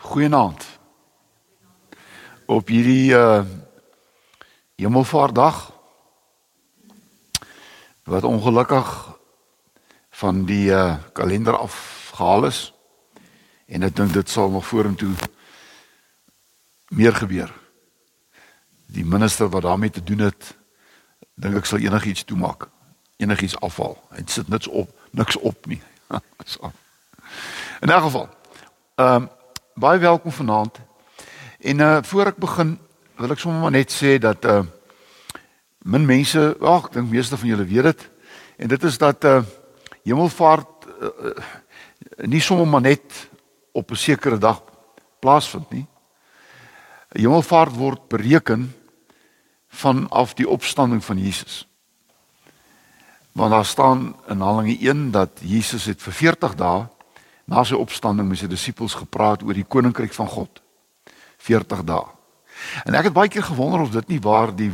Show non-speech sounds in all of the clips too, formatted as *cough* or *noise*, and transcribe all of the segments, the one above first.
Goeienaand. Op hierdie uh Hemelvaartdag wat ongelukkig van die uh kalender afgehaal is en ek dink dit sal nog vorentoe meer gebeur. Die minister wat daarmee te doen het, dink ek sal enigiets toemaak, enigiets afhaal. Hy sit niks op, niks op nie. *laughs* In 'n geval. Ehm um, baie welkom vanaand. En uh voor ek begin, wil ek sommer maar net sê dat uh min mense, ag, ek dink meeste van julle weet dit. En dit is dat uh hemelvaart uh, nie sommer maar net op 'n sekere dag plaasvind nie. Hemelvaart word bereken vanaf die opstanding van Jesus. Want daar staan in Handelinge 1 dat Jesus het vir 40 dae na sy opstanding met sy disippels gepraat oor die koninkryk van God 40 dae. En ek het baie keer gewonder of dit nie waar die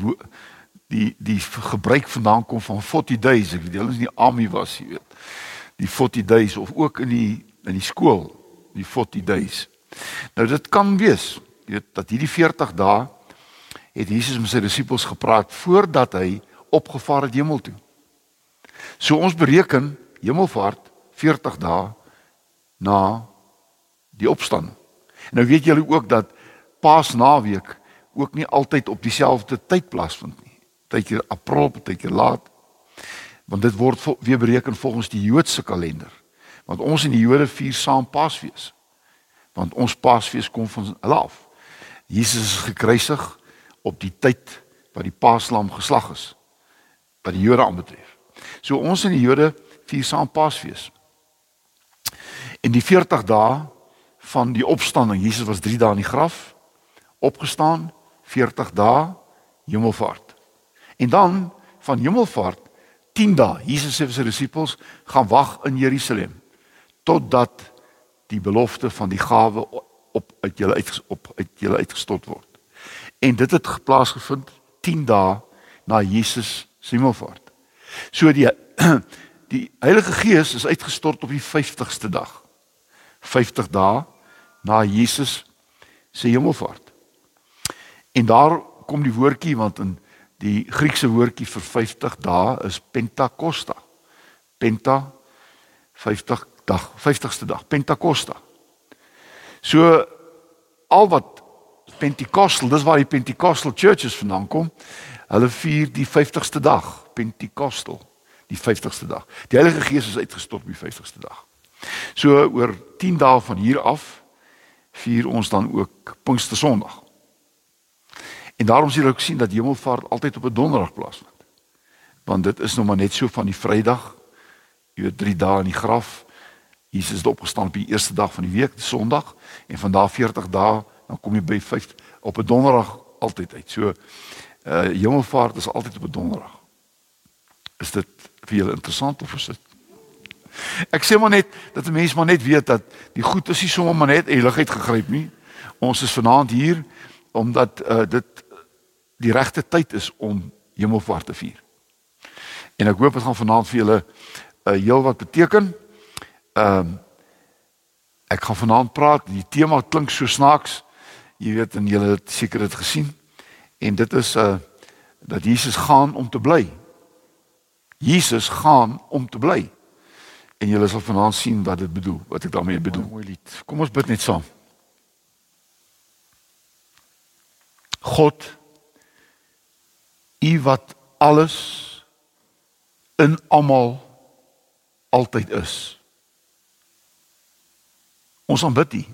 die die gebruik vandaan kom van 40 days, ek weet hulle is nie army was, jy weet. Die 40 days of ook in die in die skool, die 40 days. Nou dit kan wees, jy weet dat hierdie 40 dae het Jesus met sy disippels gepraat voordat hy opgevaar het hemel toe. So ons bereken hemelvaart 40 dae na die opstanding. Nou weet julle ook dat Paasnaweek ook nie altyd op dieselfde tyd plaasvind nie. Partykeer April, partykeer laat. Want dit word weer bereken volgens die Joodse kalender. Want ons in die Jode vier saam Paasfees. Want ons Paasfees kom van hulle af. Jesus is gekruisig op die tyd wat die Paaslam geslag is. Wat die Jode aanbetref. So ons in die Jode vier saam Paasfees. En die 40 dae van die opstanding, Jesus was 3 dae in die graf, opgestaan, 40 dae hemelvaart. En dan van hemelvaart 10 dae, Jesus sê vir sy disippels, gaan wag in Jerusalem totdat die belofte van die gawe op uit julle uit op uit julle uitgestort word. En dit het plaasgevind 10 dae na Jesus se hemelvaart. So die *clears throat* die Heilige Gees is uitgestort op die 50ste dag. 50 dae na Jesus se hemelvaart. En daar kom die woordjie want in die Griekse woordjie vir 50 dae is Pentakosta. Penta 50 dag, 50ste dag, Pentakosta. So al wat Pentekostel, dis waar die Pentecostal churches vandaan kom. Hulle vier die 50ste dag, Pentekostel, die 50ste dag. Die Heilige Gees is uitgestort op die 50ste dag. So oor 10 dae van hier af vier ons dan ook Pinkster Sondag. En daarom sien ek sien dat Hemelvaart altyd op 'n donderdag plaasvind. Want dit is nou maar net so van die Vrydag, jy weet 3 dae in die graf. Jesus het opgestaan op die eerste dag van die week, die Sondag, en van daar 40 dae dan kom jy by 5 op 'n donderdag altyd uit. So uh Hemelvaart is altyd op 'n donderdag. Is dit vir julle interessant of is dit Ek sê maar net dat 'n mens maar net weet dat die goed is nie sommer maar net eligheid gegryp nie. Ons is vanaand hier omdat uh, dit die regte tyd is om Hemelvaart te vier. En ek hoop dit gaan vanaand vir julle 'n uh, eh, heel wat beteken. Ehm um, ek gaan vanaand praat, die tema klink so snaaks. Jy weet en julle het seker dit gesien. En dit is uh dat Jesus gaan om te bly. Jesus gaan om te bly. En julle sal vanaand sien wat dit bedoel, wat ek daarmee bedoel. Mooi lied. Kom ons bid net saam. God, U wat alles in almal altyd is. Ons aanbid U.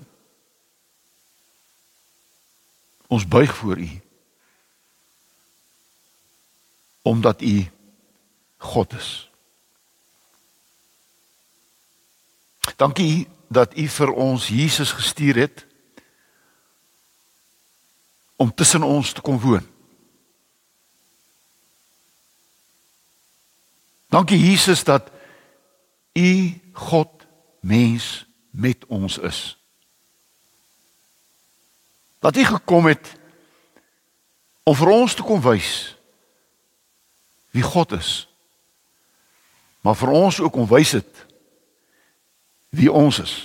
Ons buig voor U. Omdat U God is. Dankie dat u vir ons Jesus gestuur het om tussen ons te kom woon. Dankie Jesus dat u God mens met ons is. Dat hy gekom het om vir ons te kom wys wie God is. Maar vir ons ook om wys dit wie ons is.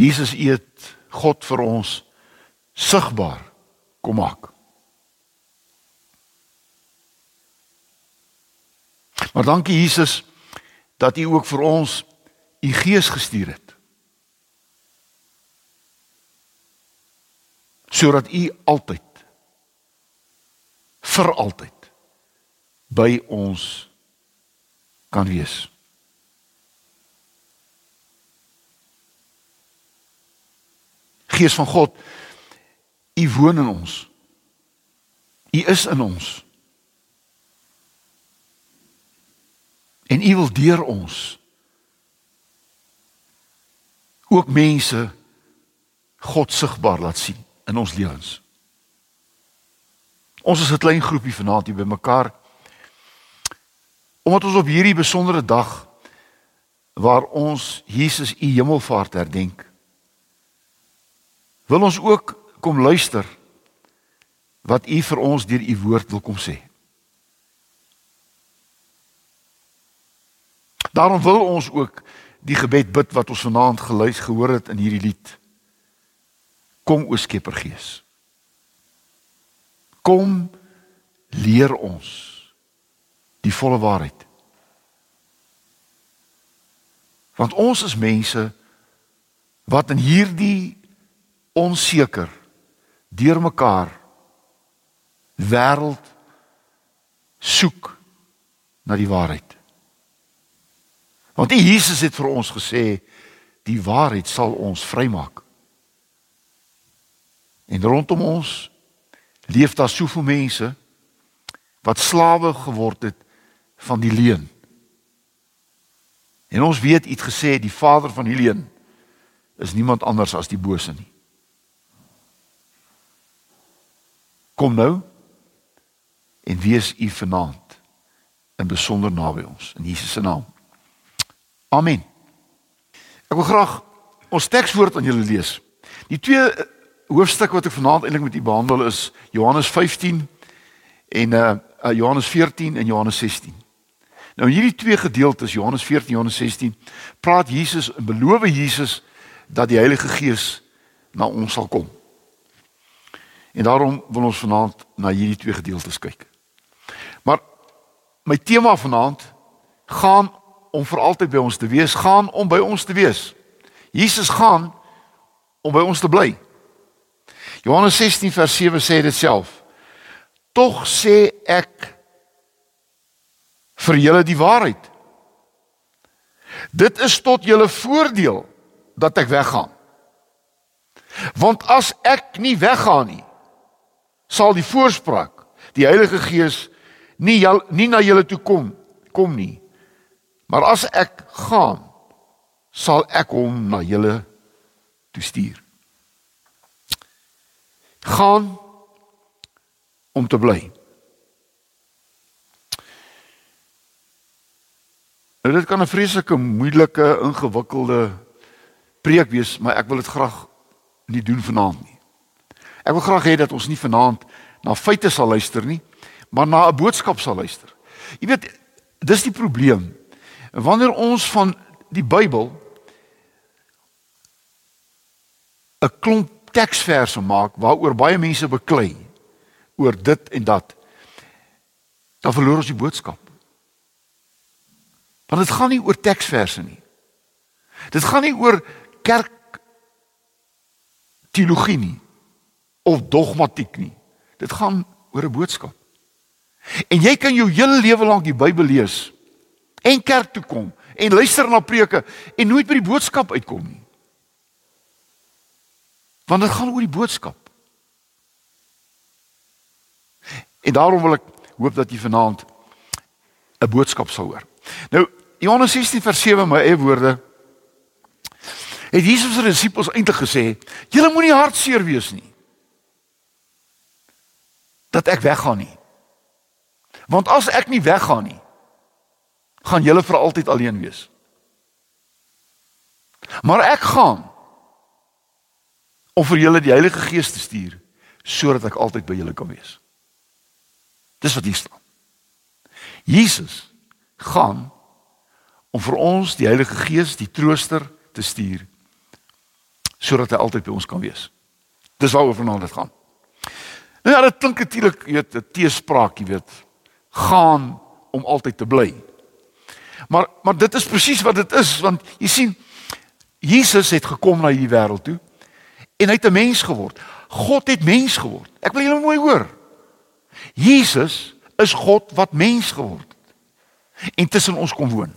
Jesus eet God vir ons sigbaar kom maak. Maar dankie Jesus dat U ook vir ons U Gees gestuur het. sodat u altyd vir altyd by ons kan wees. Gees van God, u woon in ons. U is in ons. En u wil deur ons ook mense God sigbaar laat sien in ons lewens. Ons is 'n klein groepie vanaand hier bymekaar. Omdat ons op hierdie besondere dag waar ons Jesus u hemelvaart herdenk, wil ons ook kom luister wat u vir ons deur u woord wil kom sê. Daarom wil ons ook die gebed bid wat ons vanaand geluister gehoor het in hierdie lied. Kom o Skeppergees. Kom leer ons die volle waarheid. Want ons is mense wat in hierdie onseker deurmekaar wêreld soek na die waarheid. Want die Jesus het vir ons gesê die waarheid sal ons vrymaak. En rondom ons leef daar soveel mense wat slawe geword het van die leuen. En ons weet iets gesê die vader van die leuen is niemand anders as die bose nie. Kom nou en wees u vanaand in besonder naby ons in Jesus se naam. Amen. Ek wil graag ons tekswoord aan julle lees. Die twee hoofstuk wat ek vanaand eintlik met u behandel is Johannes 15 en uh, Johannes 14 en Johannes 16. Nou in hierdie twee gedeeltes Johannes 14 Johannes 16 praat Jesus en beloof Jesus dat die Heilige Gees na ons sal kom. En daarom wil ons vanaand na hierdie twee gedeeltes kyk. Maar my tema vanaand gaan om vir altyd by ons te wees, gaan om by ons te wees. Jesus gaan om by ons te bly. Johannes 16 vers 7 sê dit self. Tog sê ek vir julle die waarheid. Dit is tot julle voordeel dat ek weggaan. Want as ek nie weggaan nie, sal die voorspraak, die Heilige Gees nie jyl, nie na julle toe kom kom nie. Maar as ek gaan, sal ek hom na julle toe stuur gaan om te bly. Nou dit kan 'n vreeslike moeilike, ingewikkelde preek wees, maar ek wil dit graag nie doen vanaand nie. Ek wil graag hê dat ons nie vanaand na feite sal luister nie, maar na 'n boodskap sal luister. Jy weet, dis die probleem. Wanneer ons van die Bybel 'n klomp teksverse maak waaroor baie mense beklei oor dit en dat dan verloor ons die boodskap. Want dit gaan nie oor teksverse nie. Dit gaan nie oor kerk teologie nie of dogmatiek nie. Dit gaan oor 'n boodskap. En jy kan jou hele lewe lank die Bybel lees en kerk toe kom en luister na preke en nooit by die boodskap uitkom nie. Want dit gaan oor die boodskap. En daarom wil ek hoop dat jy vanaand 'n boodskap sal hoor. Nou Johannes 16 vers 7 my eie woorde het Jesus se disippels eintlik gesê: "Julle moenie hartseer wees nie dat ek weggaan nie. Want as ek nie weggaan nie, gaan julle vir altyd alleen wees." Maar ek gaan om vir julle die Heilige Gees te stuur sodat ek altyd by julle kan wees. Dis wat hier staan. Jesus gaan om vir ons die Heilige Gees, die trooster te stuur sodat hy altyd by ons kan wees. Dis waaroor vanaand dit gaan. Nou ja, dit klink natuurlik, jy weet, 'n teespraak, jy weet, gaan om altyd te bly. Maar maar dit is presies wat dit is want jy sien Jesus het gekom na hierdie wêreld toe en hy het 'n mens geword. God het mens geword. Ek wil julle mooi hoor. Jesus is God wat mens geword het en tussen ons kom woon.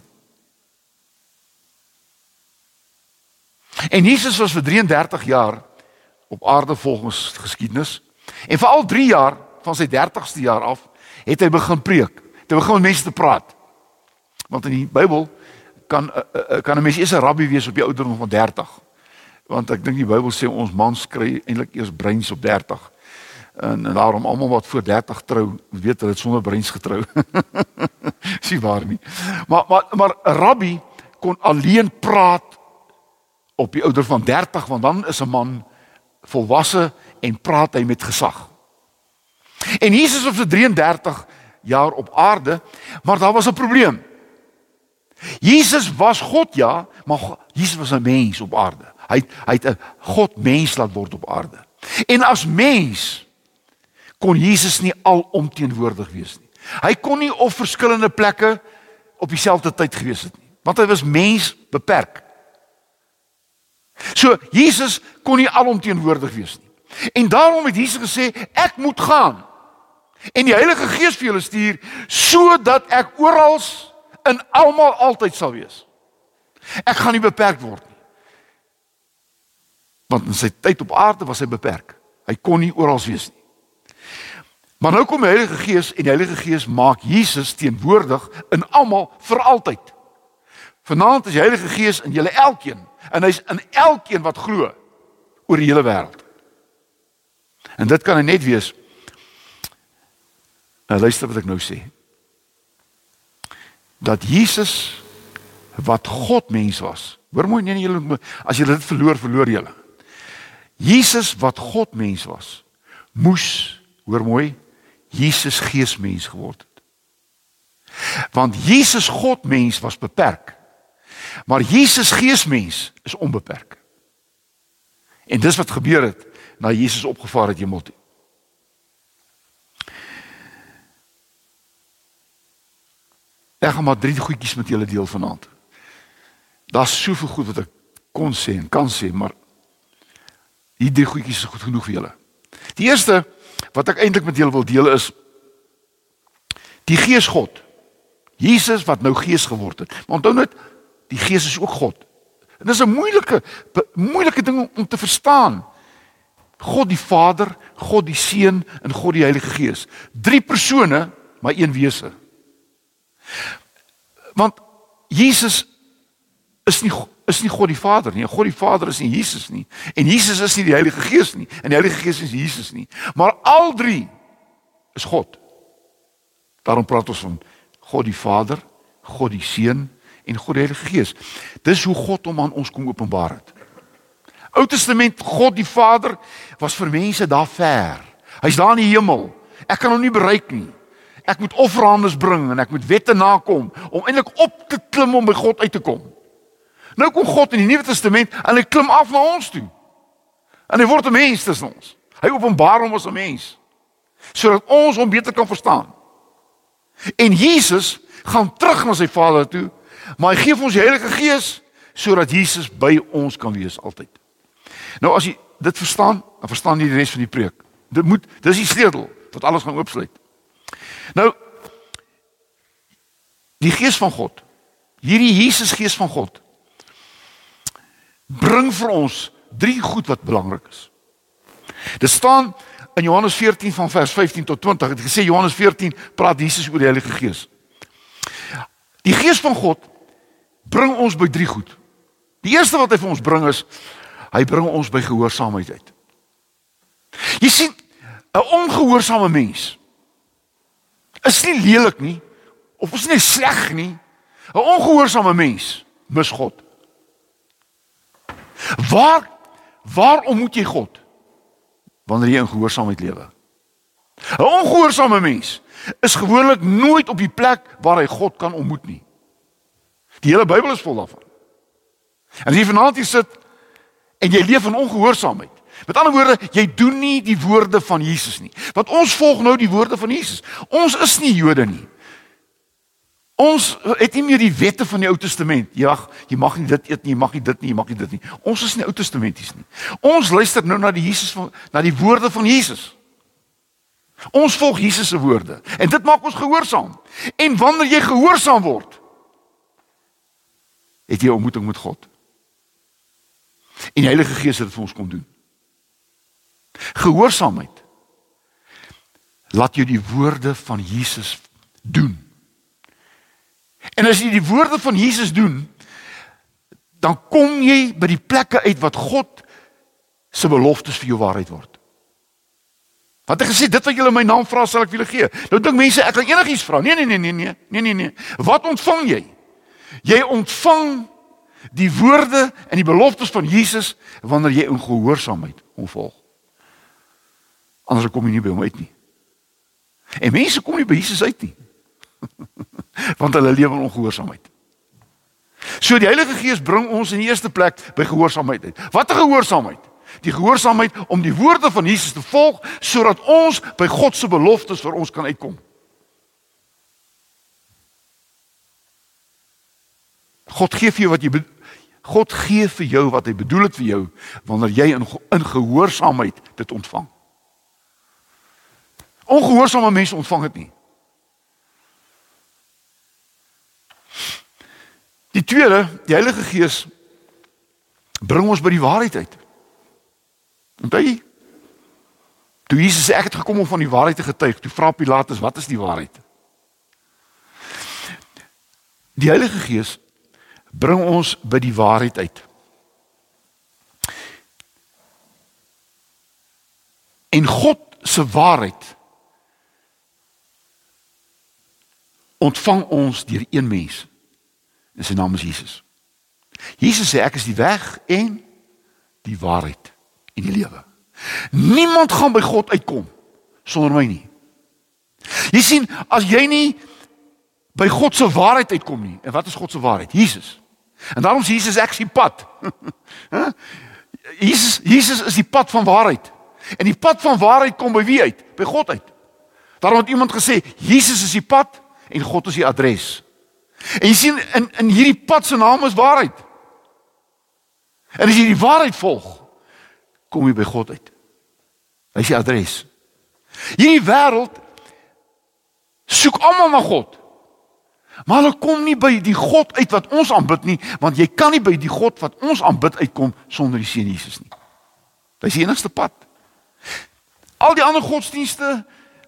En Jesus was vir 33 jaar op aarde volgens geskiedenis en vir al 3 jaar van sy 30ste jaar af het hy begin preek. Hy begin met mense te praat. Want in die Bybel kan uh, uh, kan 'n mens eers 'n rabbi wees op die ouderdom van 30. Want ek dink die Bybel sê ons mans kry eintlik eers breins op 30. En, en daarom almal wat voor 30 trou, weet hulle het sonder breins getrou. *laughs* Sien waar nie. Maar maar maar rabbi kon alleen praat op die ouder van 30 want dan is 'n man volwasse en praat hy met gesag. En Jesus was vir 33 jaar op aarde, maar daar was 'n probleem. Jesus was God ja, maar Jesus was 'n mens op aarde. Hy hy het 'n God mens laat word op aarde. En as mens kon Jesus nie alomteenwoordig wees nie. Hy kon nie op verskillende plekke op dieselfde tyd gewees het nie, want hy was mens beperk. So Jesus kon nie alomteenwoordig wees nie. En daarom het Jesus gesê ek moet gaan en die Heilige Gees vir julle stuur sodat ek oral in almal altyd sal wees. Ek gaan nie beperk word nie. Want in sy tyd op aarde was hy beperk. Hy kon nie oral wees nie. Maar nou kom die Heilige Gees en die Heilige Gees maak Jesus teenwoordig in almal vir altyd. Vanaand is die Heilige Gees in julle elkeen en hy's in elkeen wat glo oor die hele wêreld. En dit kan net wees. Nou luister wat ek nou sê dat Jesus wat God mens was. Hoor mooi nee, nee julle as julle dit verloor, verloor julle. Jesus wat God mens was, moes, hoor mooi, Jesus gees mens geword het. Want Jesus God mens was beperk. Maar Jesus gees mens is onbeperk. En dis wat gebeur het na Jesus opgevaar het hemel toe. Ek gaan maar drie goedjies met julle deel vanaand. Daar's soveel goed wat ek kon sê en kan sê, maar hierdie drie goedjies is goed genoeg vir julle. Die eerste wat ek eintlik met julle wil deel is die Gees God. Jesus wat nou Gees geword het. Maar onthou net, die Gees is ook God. En dis 'n moeilike moeilike ding om te verstaan. God die Vader, God die Seun en God die Heilige Gees. Drie persone, maar een wese. Want Jesus is nie is nie God die Vader nie. God die Vader is nie Jesus nie. En Jesus is nie die Heilige Gees nie. En die Heilige Gees is Jesus nie. Maar al drie is God. Daarom praat ons van God die Vader, God die Seun en God die Heilige Gees. Dis hoe God hom aan ons kom openbaar het. Ou Testament God die Vader was vir mense daar ver. Hy's daar in die hemel. Ek kan hom nie bereik nie. Ek moet offerandes bring en ek moet wette nakom om eintlik op te klim om by God uit te kom. Nou kom God in die Nuwe Testament en hy klim af na ons toe. En hy word 'n mens tussen ons. Hy openbaar hom as 'n mens sodat ons hom beter kan verstaan. En Jesus gaan terug na sy Vader toe, maar hy gee vir ons die Heilige Gees sodat Jesus by ons kan wees altyd. Nou as jy dit verstaan, dan verstaan jy die res van die preek. Dit moet dis die sleutel wat alles gaan oopsluit. Nou die gees van God. Hierdie Jesus gees van God bring vir ons drie goed wat belangrik is. Dit staan in Johannes 14 van vers 15 tot 20. Dit gesê Johannes 14 praat Jesus oor die Heilige Gees. Die Gees van God bring ons by drie goed. Die eerste wat hy vir ons bring is hy bring ons by gehoorsaamheid uit. Jy sien 'n ongehoorsame mens is nie lelik nie of is nie sleg nie. 'n Ongehoorsame mens mis God. Waar waar ontmoet jy God? Wanneer jy in gehoorsaamheid lewe. 'n Ongehoorsame mens is gewoonlik nooit op die plek waar hy God kan ontmoet nie. Die hele Bybel is vol daarvan. En as jy vanaand hier sit en jy leef in ongehoorsaamheid. Met ander woorde, jy doen nie die woorde van Jesus nie. Want ons volg nou die woorde van Jesus. Ons is nie Jode nie. Ons het nie meer die wette van die Ou Testament. Ja, jy mag nie dit eet nie, jy mag nie dit nie, jy mag nie dit nie. Ons is nie Ou Testamenties nie. Ons luister nou na die Jesus van na die woorde van Jesus. Ons volg Jesus se woorde en dit maak ons gehoorsaam. En wanneer jy gehoorsaam word, het jy 'n ontmoeting met God. En die Heilige Gees het dit vir ons kom doen. Gehoorsaamheid laat jou die woorde van Jesus doen. En as jy die woorde van Jesus doen, dan kom jy by die plekke uit wat God se beloftes vir jou waarheid word. Want ek gesê dit wat julle my naam vra sal ek vir julle gee. Nou dink mense ek kan enigiets vra. Nee nee nee nee nee. Nee nee nee. Wat ontvang jy? Jy ontvang die woorde en die beloftes van Jesus wanneer jy in gehoorsaamheid hom volg. Anders kom jy nie by hom uit nie. En mense kom nie by Jesus uit nie. *laughs* Want hulle lewe in ongehoorsaamheid. So die Heilige Gees bring ons in die eerste plek by gehoorsaamheid uit. Wat 'n gehoorsaamheid? Die gehoorsaamheid om die woorde van Jesus te volg sodat ons by God se beloftes vir ons kan uitkom. God gee vir jou wat jy God gee vir jou wat hy bedoel het vir jou wanneer jy in in gehoorsaamheid dit ontvang. Ongehoorsame mense ontvang dit nie. Die tweede, die Heilige Gees bring ons by die waarheid uit. Onthou jy? Toe Jesus sê ek het gekom om van die waarheid te getuig, toe vra Pilatus, wat is die waarheid? Die Heilige Gees bring ons by die waarheid uit. En God se waarheid ontvang ons deur een mens. En sy naam is Jesus. Jesus sê ek is die weg en die waarheid en die lewe. Niemand gaan by God uitkom sonder my nie. Jy sien, as jy nie by God se waarheid uitkom nie, en wat is God se waarheid? Jesus. En daarom sê Jesus ek is die pad. *laughs* Jesus Jesus is die pad van waarheid. En die pad van waarheid kom by wie uit? By God uit. Daarom het iemand gesê Jesus is die pad en God is die adres. En jy sien in in hierdie pad se naam is waarheid. En as jy die waarheid volg, kom jy by God uit. Hy is die adres. Hierdie wêreld soek almal na God. Maar hulle kom nie by die God uit wat ons aanbid nie, want jy kan nie by die God wat ons aanbid uitkom sonder die seun Jesus nie. Dis die enigste pad. Al die ander godsdienste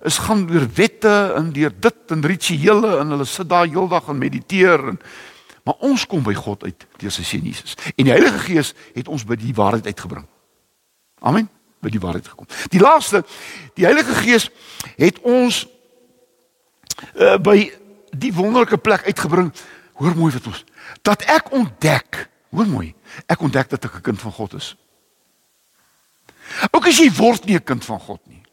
is gaan deur wette en deur dit en rituele en hulle sit daar heeldag en mediteer en maar ons kom by God uit deur sy seun Jesus. En die Heilige Gees het ons by die waarheid uitgebring. Amen. By die waarheid gekom. Die laaste, die Heilige Gees het ons uh, by die wonderlike plek uitgebring. Hoor mooi wat ons dat ek ontdek, hoor mooi, ek ontdek dat ek 'n kind van God is. Ook as jy word nie 'n kind van God nie.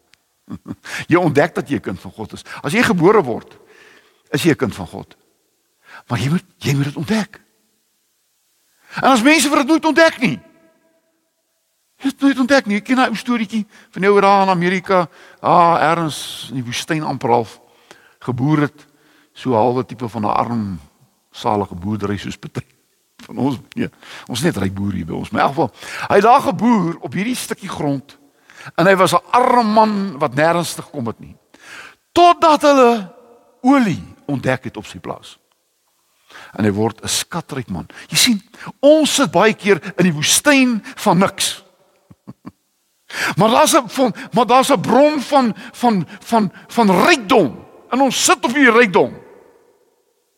*laughs* Jy ontdek dat jy 'n kind van God is. As jy gebore word, is jy 'n kind van God. Maar jy moet jy moet dit ontdek. En as mense vir dit nooit ontdek nie. Jy het nooit ontdek nie. Ek ken 'n ou storieetjie van nou daar in Amerika, ah, ergens in die woestyn amper half geboer het so halwe tipe van 'n arm salige boerdery soos Piet van ons nee, ons net ryk boer hier by ons. Maar in elk geval, hy het daar geboer op hierdie stukkie grond En hy was 'n arme man wat nêrens te gekom het nie. Totdat hulle olie ontdek het op sy plaas. En hy word 'n skatryk man. Jy sien, ons sit baie keer in die woestyn van niks. *laughs* Maar daar's 'n maar daar's 'n bron van van van van rykdom. En ons sit op hierdie rykdom.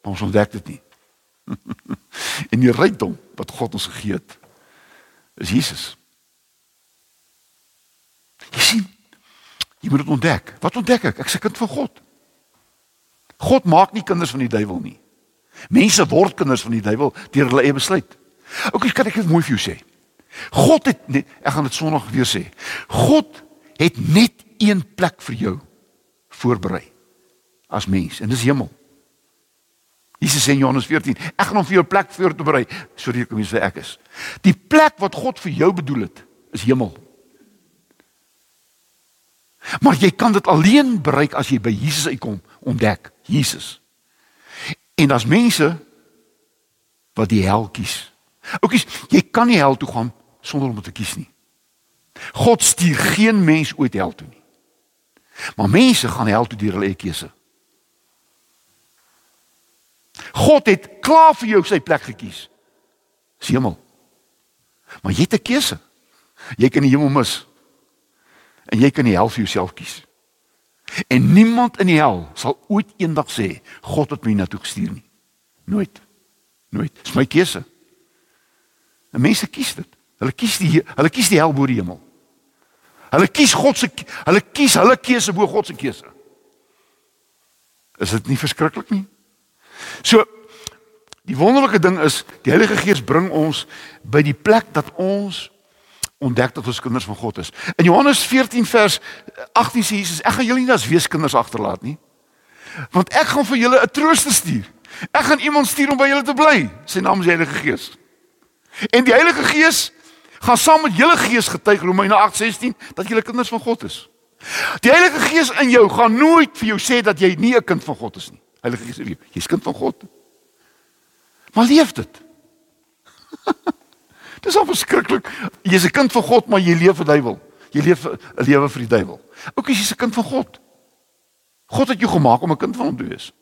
Maar ons ontdek dit nie. *laughs* en die rykdom wat God ons gegee het is Jesus. Jy sien, jy moet dit ontdek. Wat ontdek ek? Ek se kind van God. God maak nie kinders van die duiwel nie. Mense word kinders van die duiwel deur hulle eie besluit. OK, kan ek dit mooi vir jou sê? God het net, ek gaan dit Sondag weer sê. God het net een plek vir jou voorberei as mens en dis hemel. Jesus sê in Johannes 14, ek gaan hom vir jou plek voorberei sodat jy kan wees vir ek is. Die plek wat God vir jou bedoel het, is hemel. Maar jy kan dit alleen bereik as jy by Jesus uitkom, ontdek Jesus. En as mense wat die hel kies. Oukies, jy kan nie hel toe gaan sonder om te kies nie. God stuur geen mens ooit hel toe nie. Maar mense gaan hel toe deur hulle eie keuse. God het klaar vir jou sy plek gekies. Dis hemel. Maar jy het 'n keuse. Jy kan die hemel mis. En jy kan die hel vir jouself kies. En niemand in die hel sal ooit eendag sê God het my na toe gestuur nie. Nooit. Nooit. Dis my keuse. En mense kies dit. Hulle kies die hulle kies die hel bo die hemel. Hulle kies God se hulle kies hulle keuse bo God se keuse. Is dit nie verskriklik nie? So die wonderlike ding is die Heilige Gees bring ons by die plek dat ons ontdek dat ons kinders van God is. In Johannes 14 vers 18 sê Jesus, ek gaan julle nie as weeskinders agterlaat nie. Want ek gaan vir julle 'n trooster stuur. Ek gaan iemand stuur om by julle te bly. Sy naam is Heilige Gees. En die Heilige Gees gaan saam met julle gees getuig Romeine 8:16 dat julle kinders van God is. Die Heilige Gees in jou gaan nooit vir jou sê dat jy nie 'n kind van God is nie. Heilige Gees jy's kind van God. Maar leef dit. *laughs* Dis al verskriklik. Jy's 'n kind van God, maar jy leef vir die duiwel. Jy leef 'n lewe vir die duiwel. Ook as jy's 'n kind van God. God het jou gemaak om 'n kind van hom te wees.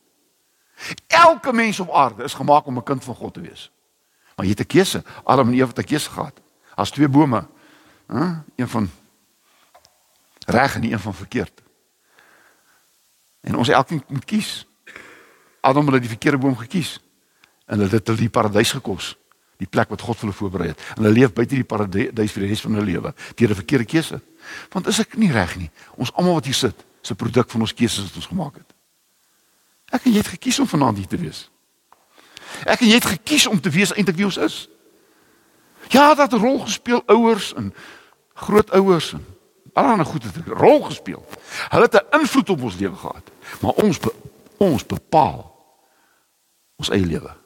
Elke mens op aarde is gemaak om 'n kind van God te wees. Maar jy het 'n keuse. Adam en Eva het 'n keuse gehad. As twee bome. Hè? Een van reg en een van verkeerd. En ons elkeen moet kies. Adam het die verkeerde boom gekies. En hulle het die paradys gekos. Die plek wat God vir hulle voorberei het. En hulle leef buite die paradys vir die res van hulle lewe deur 'n verkeerde keuse. Want is ek nie reg nie? Ons almal wat hier sit, is 'n produk van ons keuses wat ons gemaak het. Ek en jy het gekies om vanaand hier te wees. Ek en jy het gekies om te wees eintlik wie ons is. Ja, dat rol gespeel ouers en grootouers en allerlei goed het 'n rol gespeel. Hulle het 'n invloed op ons lewe gehad. Maar ons be, ons bepaal ons eie lewe.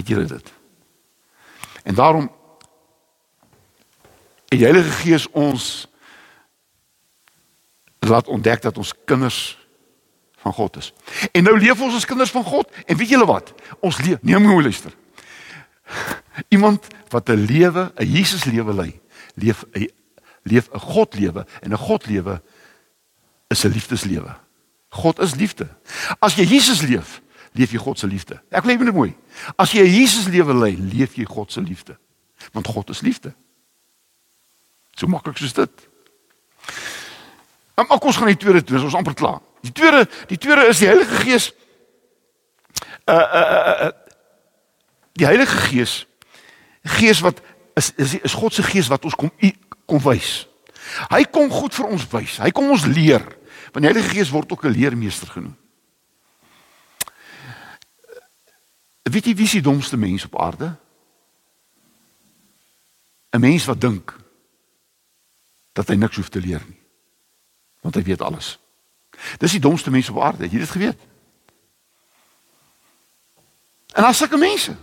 Het julle dit? En daarom die Heilige Gees ons laat ontdek dat ons kinders van God is. En nou leef ons as kinders van God en weet julle wat? Ons leef, neem mooi luister. Iemand wat 'n lewe, 'n Jesus lewe lei, leef 'n leef 'n God lewe en 'n God lewe is 'n liefdeslewe. God is liefde. As jy Jesus leef, leef jy God se liefde. Ek wil net mooi. As jy 'n Jesus lewe lei, leef jy God se liefde. Want God is liefde. So maklik soos dit. Maar kom ons gaan die tweede toe, ons amper klaar. Die tweede, die tweede is die Heilige Gees. Uh uh uh die Heilige Gees Gees wat is is is God se gees wat ons kom kom wys. Hy kom goed vir ons wys. Hy kom ons leer. Want die Heilige Gees word ook 'n leermeester genoem. Weet jy wie is die domste mens op aarde? 'n Mens wat dink dat hy niks hoef te leer nie. Want hy weet alles. Dis die domste mens op aarde. Het jy dit geweet? En as sulke mense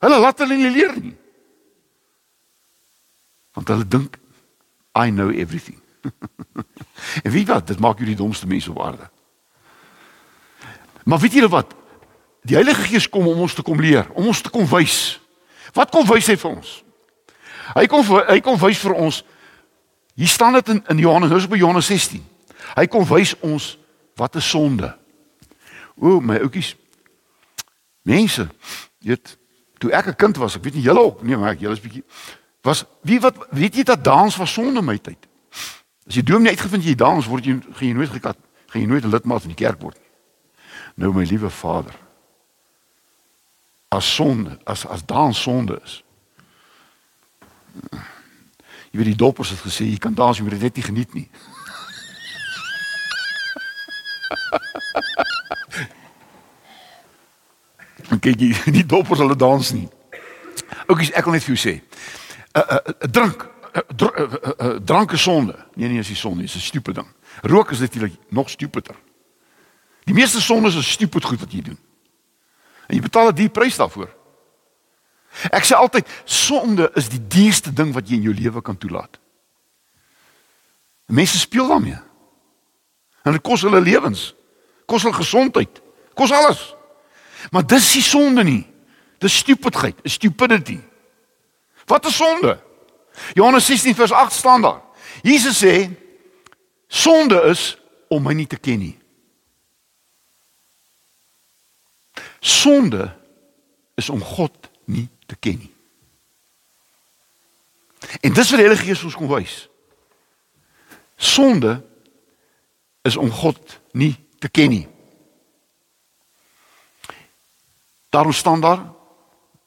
Hulle laat hulle nie leer nie. Want hulle dink I know everything. *laughs* en wie wat, dit maak jou die domste mens op aarde. Maar weet julle wat? Die Heilige Gees kom om ons te kom leer, om ons te kom wys. Wat kom wys hy vir ons? Hy kom hy kom wys vir ons. Hier staan dit in in Johannes, nou is by Johannes 16. Hy kom wys ons wat 'n sonde. O my oudjies. Mense, weet toe ek 'n kind was, ek weet nie julle ook nie, maar ek julle is bietjie was wie wat weet jy dat dans was sonde my tyd. As jy dominee uitgevind jy dans word jy gaan jy nooit gekat, gaan jy nooit 'n lidmaat van die kerk word nie. Nou my liewe Vader. As sonde, as as dans sonde is. Jy weet die doppers het gesê jy kan dans, jy moet dit net nie geniet nie. En kyk jy, die doppers hulle dans nie. Oukies, ek wil net vir jou sê. uh, 'n uh, uh, drank uh, dr uh, uh, drank is sonde. Nee nee, is nie sonde, dis 'n stupid ding. Rook is natuurlik nog stupider. Die meeste sondes is stupid goed wat jy doen. En jy betaal 'n duur prys daarvoor. Ek sê altyd sonde is die duurste ding wat jy in jou lewe kan toelaat. Mense speel daarmee. En dit kos hulle lewens. Kos hulle gesondheid. Kos alles. Maar dis nie sonde nie. Dis stupidheid, is stupidity. Wat is sonde? Johannes 16 vers 8 staan daar. Jesus sê sonde is om my nie te ken nie. Sonde is om God nie te ken nie. En dis wat die Heilige Gees ons kom wys. Sonde is om God nie te ken nie. Daarom staan daar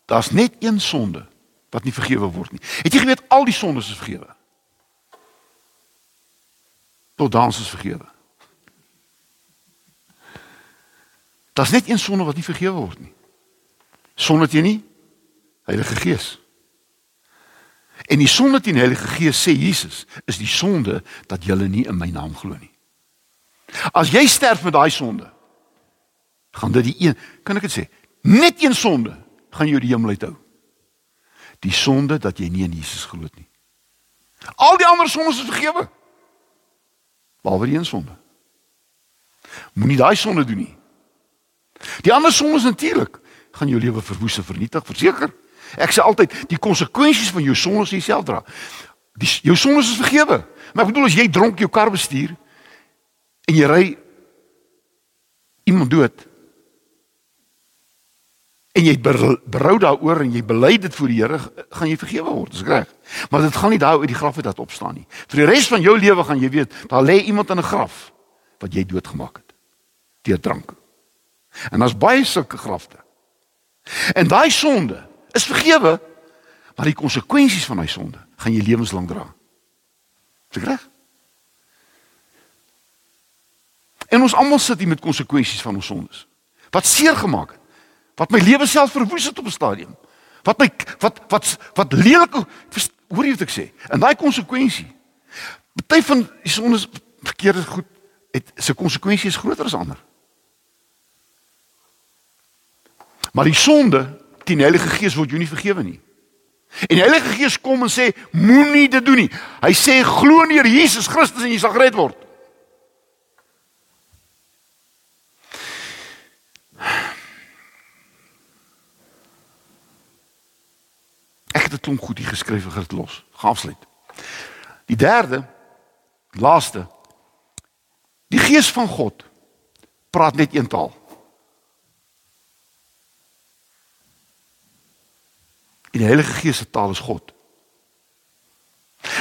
daar's net een sonde wat nie vergewe word nie. Het jy geweet al die sondes is vergewe? Tot dans is vergewe. Daar's net een sonde wat nie vergewe word nie. Sonde teen nie Heilige Gees. En die sonde teen die Heilige Gees sê Jesus is die sonde dat jy nie in my naam glo nie. As jy sterf met daai sonde, gaan dit die een, kan ek dit sê, net een sonde gaan jou die hemel uithou. Die sonde dat jy nie in Jesus glo nie. Al die ander sondes is vergewe. Behalwe die een sonde. Moenie daai sonde doen nie. Die ander sondes natuurlik gaan jou lewe verwoes en vernietig, verseker. Ek sê altyd die konsekwensies van jou sondes jouself dra. Die jou sondes is vergewe. Maar ek bedoel as jy dronk jou kar bestuur en jy ry iemand dood en jy berou daaroor en jy bely dit voor die Here, gaan jy vergewe word, dis reg. Maar dit gaan nie daar uit die graf uit dat opstaan nie. Vir die res van jou lewe gaan jy weet, daar lê iemand in 'n graf wat jy doodgemaak het deur drank. En daar's baie sulke grafte. En daai sonde is vergewe, maar die konsekwensies van daai sonde gaan jy lewenslank dra. Dis reg? En ons almal sit hier met konsekwensies van ons sondes. Wat seer gemaak het. Wat my lewe self verwoes het op 'n stadium. Wat my wat wat wat lelik hoor jy wat ek sê? En daai konsekwensie. Party van die sondes verkeerde goed het se konsekwensies groter as ander. Maar die sonde teen die Heilige Gees word jou nie vergewe nie. En die Heilige Gees kom en sê moenie dit doen nie. Hy sê glo in Here Jesus Christus en jy sal gered word. Ek het dit klomp goed hier geskryf en dit los. Gaafsluit. Die derde laaste Die Gees van God praat net een taal. En die Heilige Gees se taal is God.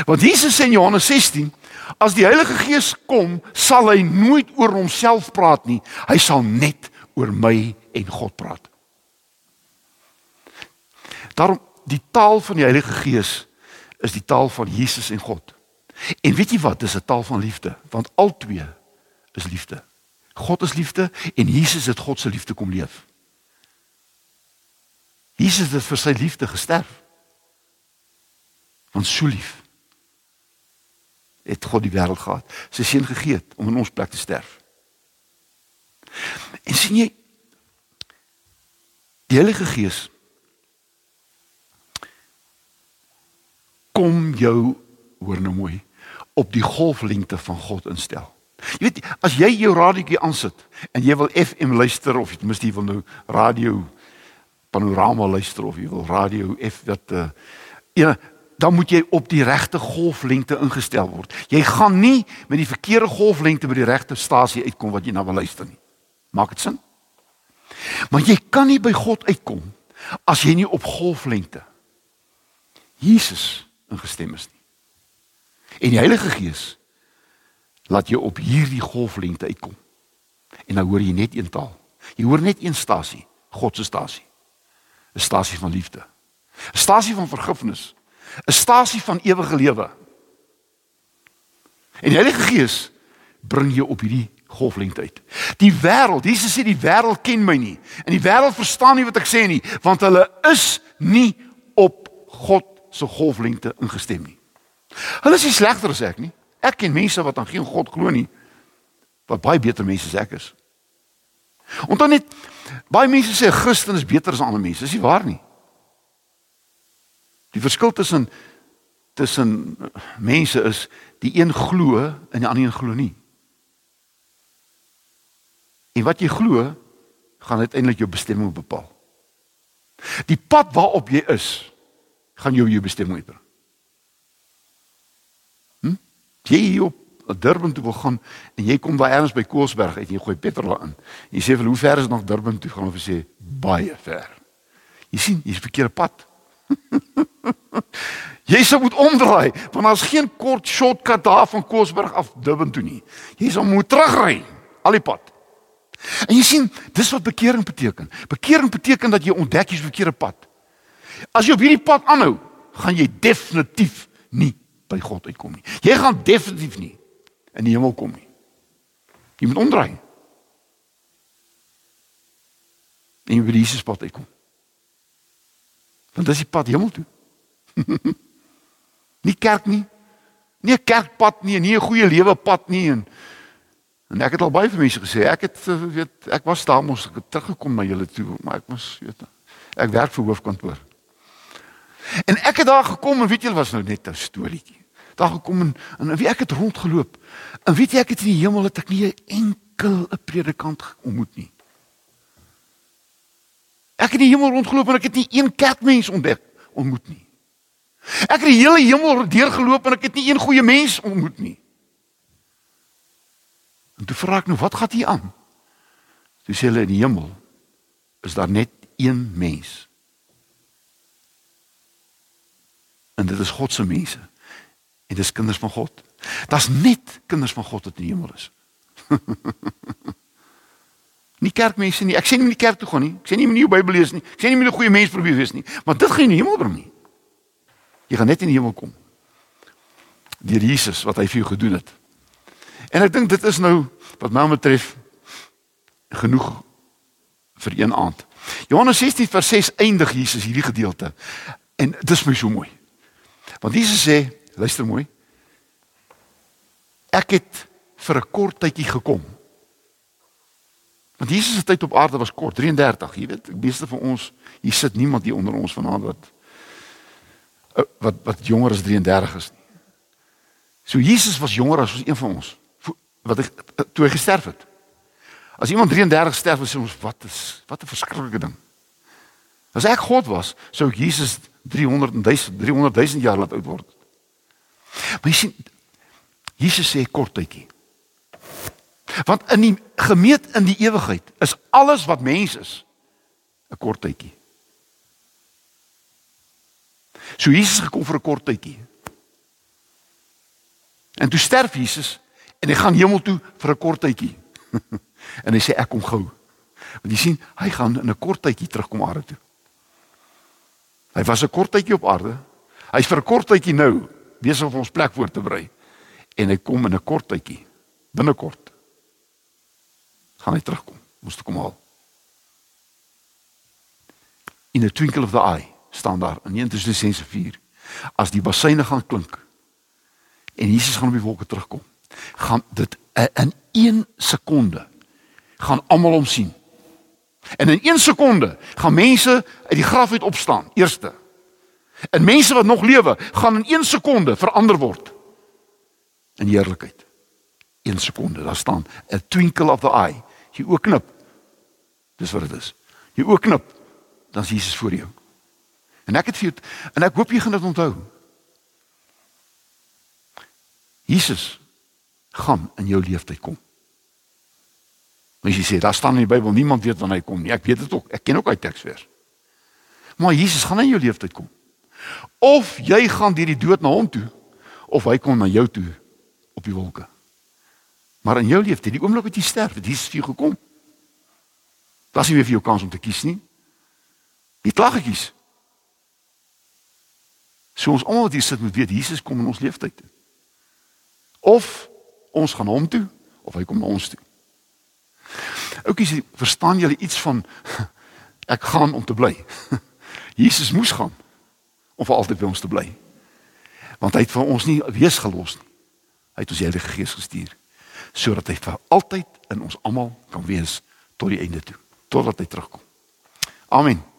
Want Jesus sê in Johannes 16, as die Heilige Gees kom, sal hy nooit oor homself praat nie. Hy sal net oor my en God praat. Daarom die taal van die Heilige Gees is die taal van Jesus en God. En weet jy wat? Dis 'n taal van liefde, want albei is liefde. God is liefde en Jesus het God se liefde kom leef. Jesus het vir sy liefde gesterf. Want so lief het God die wêreld gehad. Sy seun gegee het om in ons plek te sterf. En sien jy die Heilige Gees kom jou hoor nou mooi op die golflengte van God instel. Jy weet as jy jou radiootjie aansit en jy wil FM luister of jy mis jy wil nou radio panorama luister of jy wil radio F wat uh ja dan moet jy op die regte golflengte ingestel word. Jy gaan nie met die verkeerde golflengte by die regte stasie uitkom wat jy nou wil luister nie. Maak dit sin? Maar jy kan nie by God uitkom as jy nie op golflengte Jesus ingestem is nie. En die Heilige Gees laat jou op hierdie golflengte uitkom. En dan hoor jy net een taal. Jy hoor net een stasie, God se stasie. 'n stasie van liefde. 'n stasie van vergifnis. 'n stasie van ewige lewe. En die Heilige Gees bring jou op hierdie golflengte uit. Die wêreld, Jesus sê die wêreld ken my nie en die wêreld verstaan nie wat ek sê nie, want hulle is nie op God se golflengte ingestem nie. Hulle is nie slegter as ek nie. Ek ken mense wat aan geen God glo nie wat baie beter mense as ek is. Onthou net baie mense sê 'n Christen is beter as ander mense. Dis nie waar nie. Die verskil tussen tussen mense is die een glo en die ander een glo nie. En wat jy glo, gaan uiteindelik jou bestemming bepaal. Die pad waarop jy is, gaan jou jou bestemming uitbring. Hm? Jy hier op Durban toe wil gaan en jy kom daar ergens by Koelsberg uit en jy gooi petrol in. Jy sê vir hoe ver is nog Durban toe gaan of sê baie ver. Jy sien, jy's verkeerde pad. *laughs* jy sou moet omdraai want daar's geen kort shortcut daar van Koelsberg af Durban toe nie. Jy sal moet terugry al die pad. En jy sien, dis wat bekering beteken. Bekering beteken dat jy ontdek jy's verkeerde pad. As jy op hierdie pad aanhou, gaan jy definitief nie by God uitkom nie. Jy gaan definitief nie in die hemel kom nie. Jy moet omdraai. En jy by Jesus pad uitkom. Want dis die pad hemel toe. *laughs* nie kerk nie. Nie 'n kerkpad nie, nie 'n goeie lewe pad nie en En ek het al baie vir mense gesê, ek het weet ek was daar mos ek het teruggekom na julle toe, maar ek was weet ek werk vir hoofkantoor. En ek het daar gekom en weet julle was nou net 'n storieetjie. Daar gekom en en wie ek het rondgeloop. En weet jy ek het in die hemel het ek nie 'n enkel 'n predikant ontmoet nie. Ek het in die hemel rondgeloop en ek het nie een kerkmens ontdek ontmoet nie. Ek het die hele hemel deurgeloop en ek het nie een goeie mens ontmoet nie. En toe vra ek nou, wat gaan hier aan? Toe sê hulle in die hemel is daar net een mens. En dit is God se mense. En dis kinders van God. Daar's net kinders van God wat in die hemel is. *laughs* nie kerkmense nie. Ek sê nie moet die kerk toe gaan nie. Ek sê nie moet nie die Bybel lees nie. Ek sê nie moet 'n goeie mens probeer wees nie. Maar dit gaan nie in die hemel bring nie. Jy gaan net in die hemel kom. Deur Jesus wat hy vir jou gedoen het. En ek dink dit is nou wat my betref genoeg vir een aand. Johannes 16 vers 6 eindig Jesus hierdie gedeelte. En dit is my so mooi. Want Jesus sê, luister mooi. Ek het vir 'n kort tydjie gekom. Want Jesus se tyd op aarde was kort, 33, jy weet, die meeste van ons, hier sit niemand hier onder ons vanaand wat wat wat jonger as 33 is nie. So Jesus was jonger as een van ons wat hy toe hy gesterf het. As iemand 33 sterf, sê ons wat is wat 'n verskriklike ding. As ek God was, sou Jesus 300 000 300 000 jaar laat oud word. Maar jy sien Jesus sê kort tydjie. Want in die gemeet in die ewigheid is alles wat mens is 'n kort tydjie. So Jesus gekom vir 'n kort tydjie. En toe sterf Jesus en hy gaan hemel toe vir 'n kort tydjie. *laughs* en hy sê ek kom gou. Want jy sien, hy gaan in 'n kort tydjie terugkom aarde toe. Hy was 'n kort tydjie op aarde. Hy's vir 'n kort tydjie nou besig om ons plek voor te berei. En hy kom in 'n kort tydjie. Binnekort gaan hy terugkom. Moes toe kom al. In 'n twinkle of the eye staan daar in 1 Tessalonisense 4 as die basyne gaan klink en Jesus gaan op die wolke terugkom gaan dit in 1 sekonde gaan almal hom sien. En in 1 sekonde gaan mense uit die graf uit opstaan, eerste. En mense wat nog lewe, gaan in 1 sekonde verander word in heerlikheid. 1 sekonde, daar staan 'n twinkle of the eye. Jy oog knip. Dis wat dit is. Jy oog knip, dan is Jesus voor jou. En ek het vir en ek hoop jy gaan dit onthou. Jesus gaan in jou lewe kom. Mens sê, daar staan in die Bybel niemand weet wanneer hy kom nie. Ek weet dit ook. Ek ken ook uit teksvers. Maar Jesus gaan in jou lewe kom. Of jy gaan deur die dood na hom toe of hy kom na jou toe op die wolke. Maar in jou lewe, die oomblik wat jy sterf, het Jesus vir jou gekom. Das nie weer vir jou kans om te kies nie. Jy klag gekies. So ons almal wat hier sit moet weet Jesus kom in ons lewe tyd. Of ons gaan hom toe of hy kom na ons toe. Oukies, verstaan julle iets van *laughs* ek gaan om te bly? *laughs* Jesus moes gaan. Om vir altyd by ons te bly. Want hy het vir ons nie wees gelos nie. Hy het ons Heilige Gees gestuur sodat hy vir altyd in ons almal kan wees tot die einde toe, totdat hy terugkom. Amen.